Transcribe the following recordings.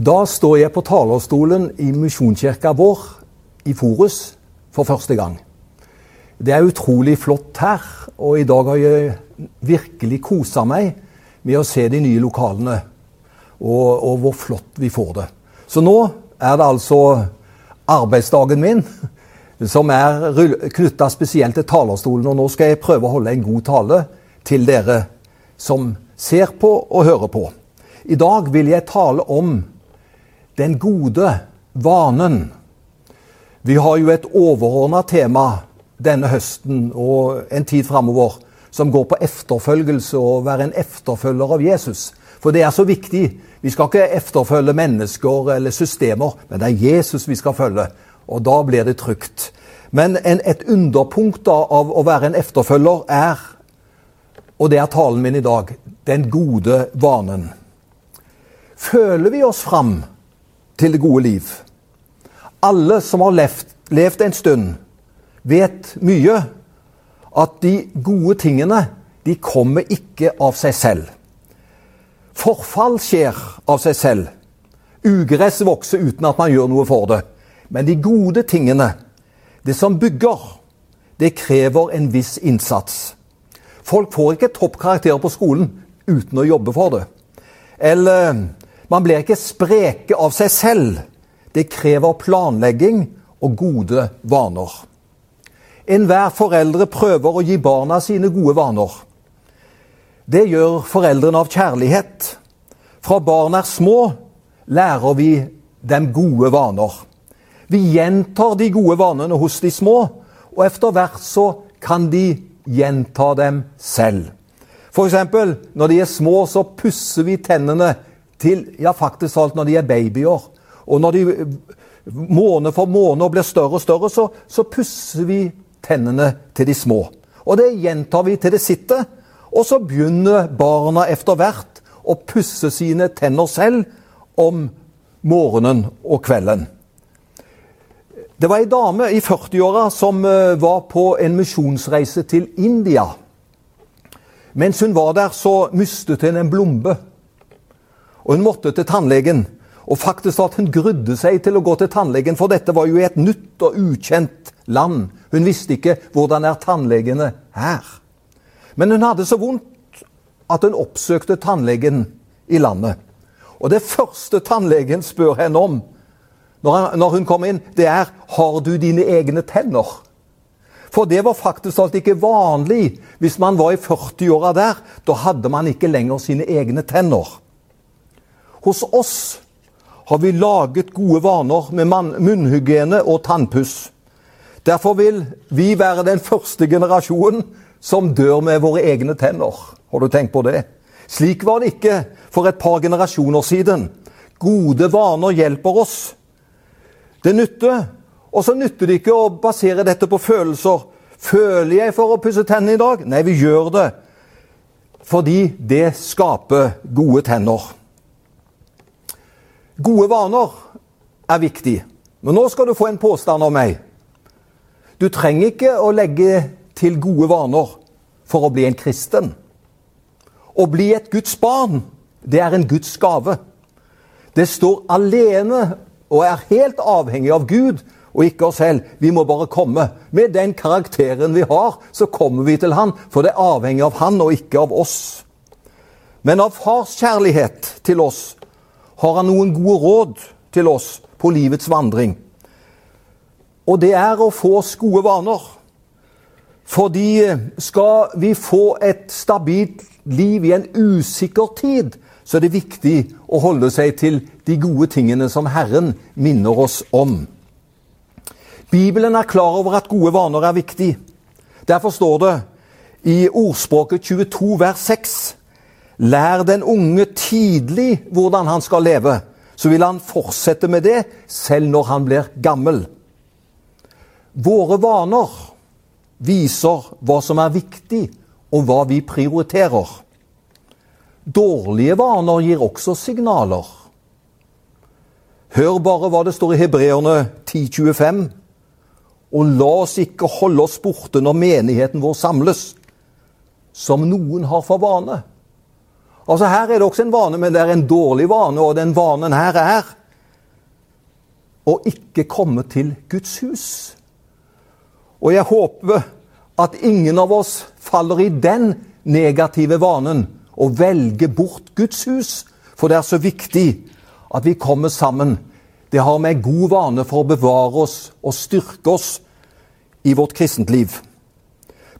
Da står jeg på talerstolen i Misjonskirka vår i Forus for første gang. Det er utrolig flott her, og i dag har jeg virkelig kosa meg med å se de nye lokalene. Og, og hvor flott vi får det. Så nå er det altså arbeidsdagen min som er knytta spesielt til talerstolen. Og nå skal jeg prøve å holde en god tale til dere som ser på og hører på. I dag vil jeg tale om den gode vanen. Vi har jo et overordna tema denne høsten og en tid framover som går på efterfølgelse og være en efterfølger av Jesus. For det er så viktig. Vi skal ikke efterfølge mennesker eller systemer, men det er Jesus vi skal følge. Og da blir det trygt. Men en, et underpunkt da, av å være en efterfølger er, og det er talen min i dag, den gode vanen. Føler vi oss fram til det gode liv. Alle som har levd, levd en stund, vet mye at de gode tingene de kommer ikke av seg selv. Forfall skjer av seg selv. Ugress vokser uten at man gjør noe for det. Men de gode tingene, det som bygger, det krever en viss innsats. Folk får ikke toppkarakterer på skolen uten å jobbe for det. Eller man blir ikke spreke av seg selv. Det krever planlegging og gode vaner. Enhver foreldre prøver å gi barna sine gode vaner. Det gjør foreldrene av kjærlighet. Fra barn er små, lærer vi dem gode vaner. Vi gjentar de gode vanene hos de små, og etter hvert så kan de gjenta dem selv. F.eks. når de er små, så pusser vi tennene til ja, faktisk alt når de er babyer. Og når de måned for måned blir større og større, så, så pusser vi tennene til de små. Og det gjentar vi til det sitter. Og så begynner barna etter hvert å pusse sine tenner selv om morgenen og kvelden. Det var ei dame i 40-åra som eh, var på en misjonsreise til India. Mens hun var der, så mistet hun en blombe. Og hun måtte til tannlegen. Og faktisk at hun grudde seg til å gå til tannlegen, for dette var jo i et nytt og ukjent land. Hun visste ikke hvordan er tannlegene her. Men hun hadde så vondt at hun oppsøkte tannlegen i landet. Og det første tannlegen spør henne om når hun kom inn, det er har du dine egne tenner. For det var faktisk alt ikke vanlig hvis man var i 40-åra der. Da hadde man ikke lenger sine egne tenner. Hos oss har vi laget gode vaner med munnhygiene og tannpuss. Derfor vil vi være den første generasjonen som dør med våre egne tenner. Har du tenkt på det? Slik var det ikke for et par generasjoner siden. Gode vaner hjelper oss. Det nytter. Og så nytter det ikke å basere dette på følelser. Føler jeg for å pusse tennene i dag? Nei, vi gjør det. Fordi det skaper gode tenner. Gode vaner er viktig. Men nå skal du få en påstand av meg. Du trenger ikke å legge til gode vaner for å bli en kristen. Å bli et Guds barn, det er en Guds gave. Det står alene og er helt avhengig av Gud og ikke oss selv. Vi må bare komme. Med den karakteren vi har, så kommer vi til Han, for det er avhengig av Han og ikke av oss. Men av Fars kjærlighet til oss har han noen gode råd til oss på livets vandring. Og det er å få oss gode vaner. Fordi skal vi få et stabilt liv i en usikker tid, så er det viktig å holde seg til de gode tingene som Herren minner oss om. Bibelen er klar over at gode vaner er viktig. Derfor står det i ordspråket 22 vers 6 Lær den unge tidlig hvordan han skal leve, så vil han fortsette med det selv når han blir gammel. Våre vaner viser hva som er viktig, og hva vi prioriterer. Dårlige vaner gir også signaler. Hør bare hva det står i Hebreerne 10.25. Og la oss ikke holde oss borte når menigheten vår samles, som noen har for vane Altså Her er det også en vane, men det er en dårlig vane, og den vanen her er å ikke komme til Guds hus. Og jeg håper at ingen av oss faller i den negative vanen å velge bort Guds hus, for det er så viktig at vi kommer sammen. Det har med god vane for å bevare oss og styrke oss i vårt kristent liv.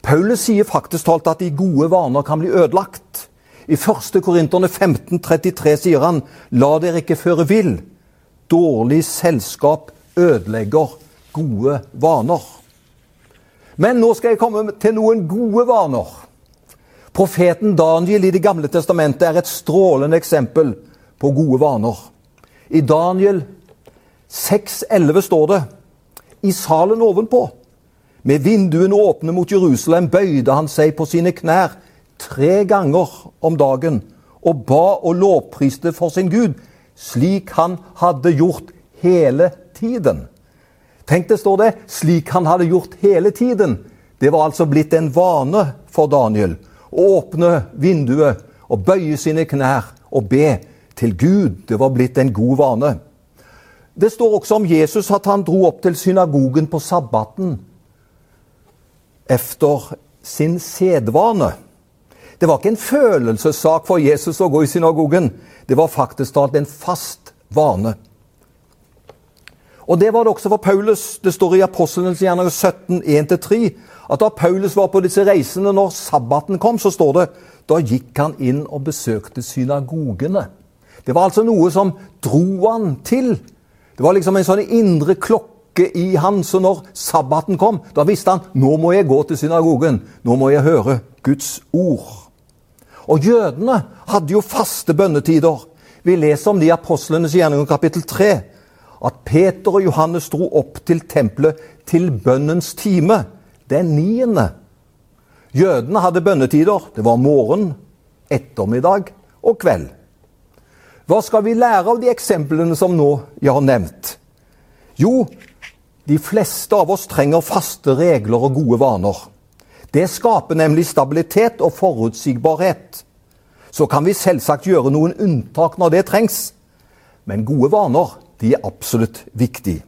Paulus sier faktisk talt at de gode vaner kan bli ødelagt. I 1. Korinterne 15,33 sier han, la dere ikke føre vill. Dårlig selskap ødelegger gode vaner. Men nå skal jeg komme til noen gode vaner. Profeten Daniel i Det gamle testamentet er et strålende eksempel på gode vaner. I Daniel 6,11 står det i salen ovenpå med vinduene åpne mot Jerusalem bøyde han seg på sine knær tre ganger om dagen og ba og lovpriste for sin Gud, slik han hadde gjort hele tiden. Tenk det står det 'slik han hadde gjort hele tiden'. Det var altså blitt en vane for Daniel å åpne vinduet og bøye sine knær og be til Gud. Det var blitt en god vane. Det står også om Jesus at han dro opp til synagogen på sabbaten efter sin sedvane. Det var ikke en følelsessak for Jesus å gå i synagogen. Det var faktisk talt en fast vane. Og Det var det også for Paulus. Det står i Apostelens gjerninger 17, 1-3 at da Paulus var på disse reisene, når sabbaten kom, så står det da gikk han inn og besøkte synagogene. Det var altså noe som dro han til. Det var liksom en sånn indre klokke i han. Så når sabbaten kom, da visste han nå må jeg gå til synagogen. Nå må jeg høre Guds ord. Og jødene hadde jo faste bønnetider. Vi leser om de apostlenes gjerninger kapittel 3. At Peter og Johannes dro opp til tempelet til bønnens time, den niende. Jødene hadde bønnetider. Det var morgen, ettermiddag og kveld. Hva skal vi lære av de eksemplene som nå jeg har nevnt? Jo, de fleste av oss trenger faste regler og gode vaner. Det skaper nemlig stabilitet og forutsigbarhet. Så kan vi selvsagt gjøre noen unntak når det trengs, men gode vaner de er absolutt viktige.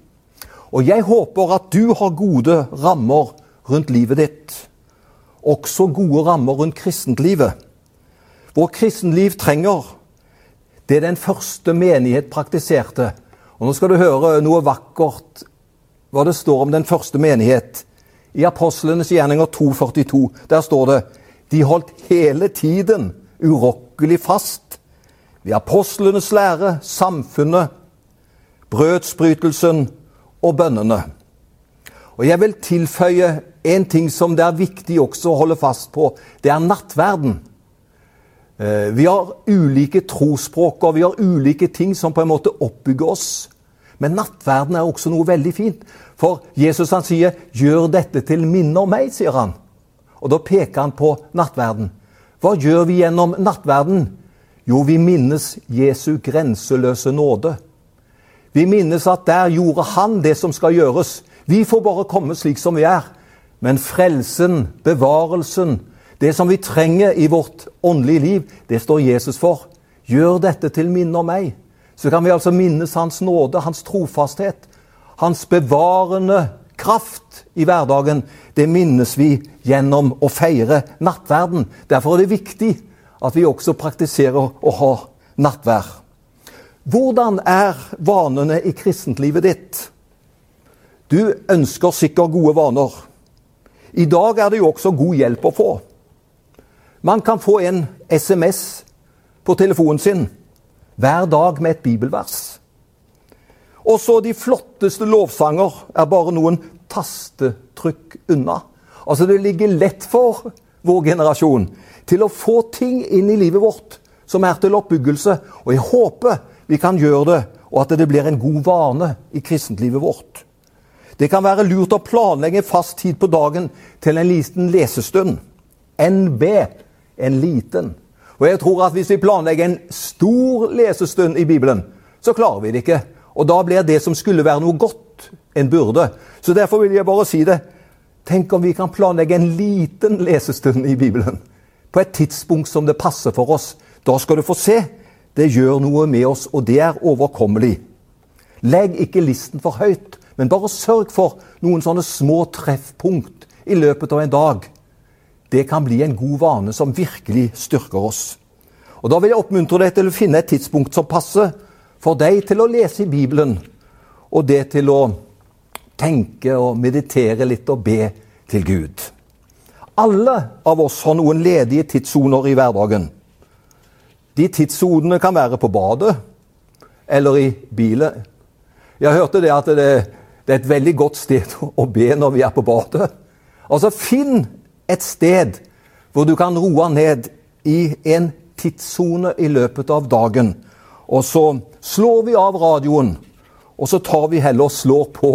Og jeg håper at du har gode rammer rundt livet ditt. Også gode rammer rundt kristentlivet. Vår kristenliv trenger det den første menighet praktiserte. Og Nå skal du høre noe vakkert hva det står om den første menighet. I Apostlenes gjerninger 2,42 der står det de holdt hele tiden urokkelig fast ved apostlenes lære, samfunnet, brødsbrytelsen og bønnene. Og Jeg vil tilføye en ting som det er viktig også å holde fast på. Det er nattverden. Eh, vi har ulike trosspråk og vi har ulike ting som på en måte oppbygger oss. Men nattverden er også noe veldig fint. For Jesus han sier 'gjør dette til minne om meg', sier han. Og da peker han på nattverden. Hva gjør vi gjennom nattverden? Jo, vi minnes Jesu grenseløse nåde. Vi minnes at der gjorde han det som skal gjøres. Vi får bare komme slik som vi er. Men frelsen, bevarelsen, det som vi trenger i vårt åndelige liv, det står Jesus for. Gjør dette til minne om meg så kan vi altså minnes Hans nåde, Hans trofasthet, Hans bevarende kraft i hverdagen. Det minnes vi gjennom å feire nattverden. Derfor er det viktig at vi også praktiserer å ha nattvær. Hvordan er vanene i kristentlivet ditt? Du ønsker sikkert gode vaner. I dag er det jo også god hjelp å få. Man kan få en SMS på telefonen sin hver dag med et bibelvers. Også de flotteste lovsanger er bare noen tastetrykk unna. Altså Det ligger lett for vår generasjon til å få ting inn i livet vårt som er til oppbyggelse. Og jeg håper vi kan gjøre det, og at det blir en god vane i kristentlivet vårt. Det kan være lurt å planlegge fast tid på dagen til en liten lesestund. NB en liten. Og jeg tror at hvis vi planlegger en stor lesestund i Bibelen, så klarer vi det ikke. Og da blir det som skulle være noe godt, en byrde. Så derfor vil jeg bare si det. Tenk om vi kan planlegge en liten lesestund i Bibelen. På et tidspunkt som det passer for oss. Da skal du få se. Det gjør noe med oss, og det er overkommelig. Legg ikke listen for høyt, men bare sørg for noen sånne små treffpunkt i løpet av en dag. Det kan bli en god vane som virkelig styrker oss. Og Da vil jeg oppmuntre deg til å finne et tidspunkt som passer for deg til å lese i Bibelen, og det til å tenke og meditere litt og be til Gud. Alle av oss har noen ledige tidssoner i hverdagen. De tidssonene kan være på badet eller i bilen. Jeg hørte det at det, det, er et veldig godt sted å be når vi er på badet. Altså, finn et sted hvor du kan roe ned i en tidssone i løpet av dagen. Og så slår vi av radioen, og så tar vi heller og slår på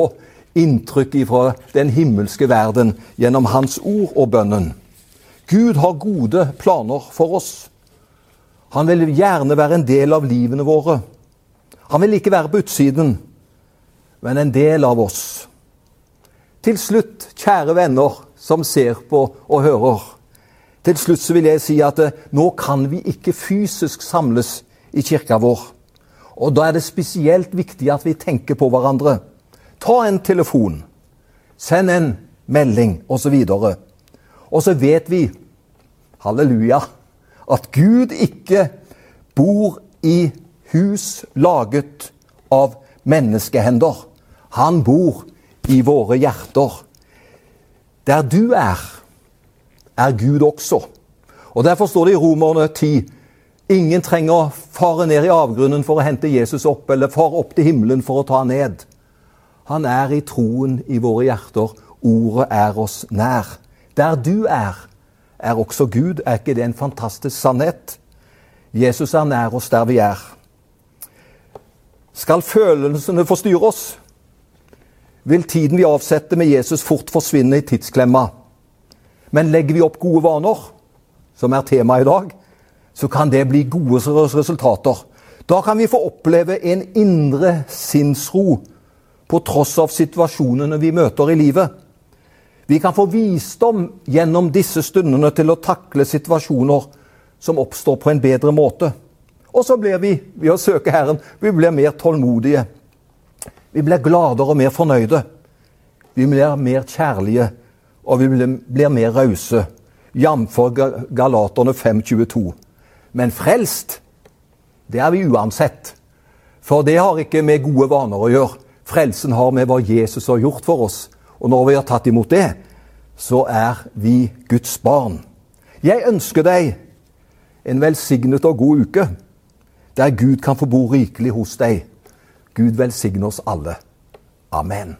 inntrykk fra den himmelske verden gjennom Hans ord og bønnen. Gud har gode planer for oss. Han vil gjerne være en del av livene våre. Han vil ikke være på utsiden, men en del av oss. Til slutt, kjære venner som ser på og hører. Til slutt så vil jeg si at eh, nå kan vi ikke fysisk samles i kirka vår. Og da er det spesielt viktig at vi tenker på hverandre. Ta en telefon. Send en melding, osv. Og, og så vet vi, halleluja, at Gud ikke bor i hus laget av menneskehender. Han bor i våre hjerter. Der du er, er Gud også. Og Derfor står det i Romerne 10 ingen trenger å fare ned i avgrunnen for å hente Jesus opp, eller fare opp til himmelen for å ta ned. Han er i troen i våre hjerter. Ordet er oss nær. Der du er, er også Gud. Er ikke det en fantastisk sannhet? Jesus er nær oss der vi er. Skal følelsene forstyrre oss, vil tiden vi avsetter med Jesus, fort forsvinne i tidsklemma. Men legger vi opp gode vaner, som er temaet i dag, så kan det bli gode resultater. Da kan vi få oppleve en indre sinnsro på tross av situasjonene vi møter i livet. Vi kan få visdom gjennom disse stundene til å takle situasjoner som oppstår på en bedre måte. Og så blir vi, ved å søke Herren, vi blir mer tålmodige. Vi blir gladere og mer fornøyde. Vi blir mer kjærlige, og vi blir, mer rause. Jf. Galaterne 5.22. Men frelst, det er vi uansett. For det har ikke med gode vaner å gjøre. Frelsen har med hva Jesus har gjort for oss. Og når vi har tatt imot det, så er vi Guds barn. Jeg ønsker deg en velsignet og god uke, der Gud kan få bo rikelig hos deg. Gud velsigne oss alle. Amen.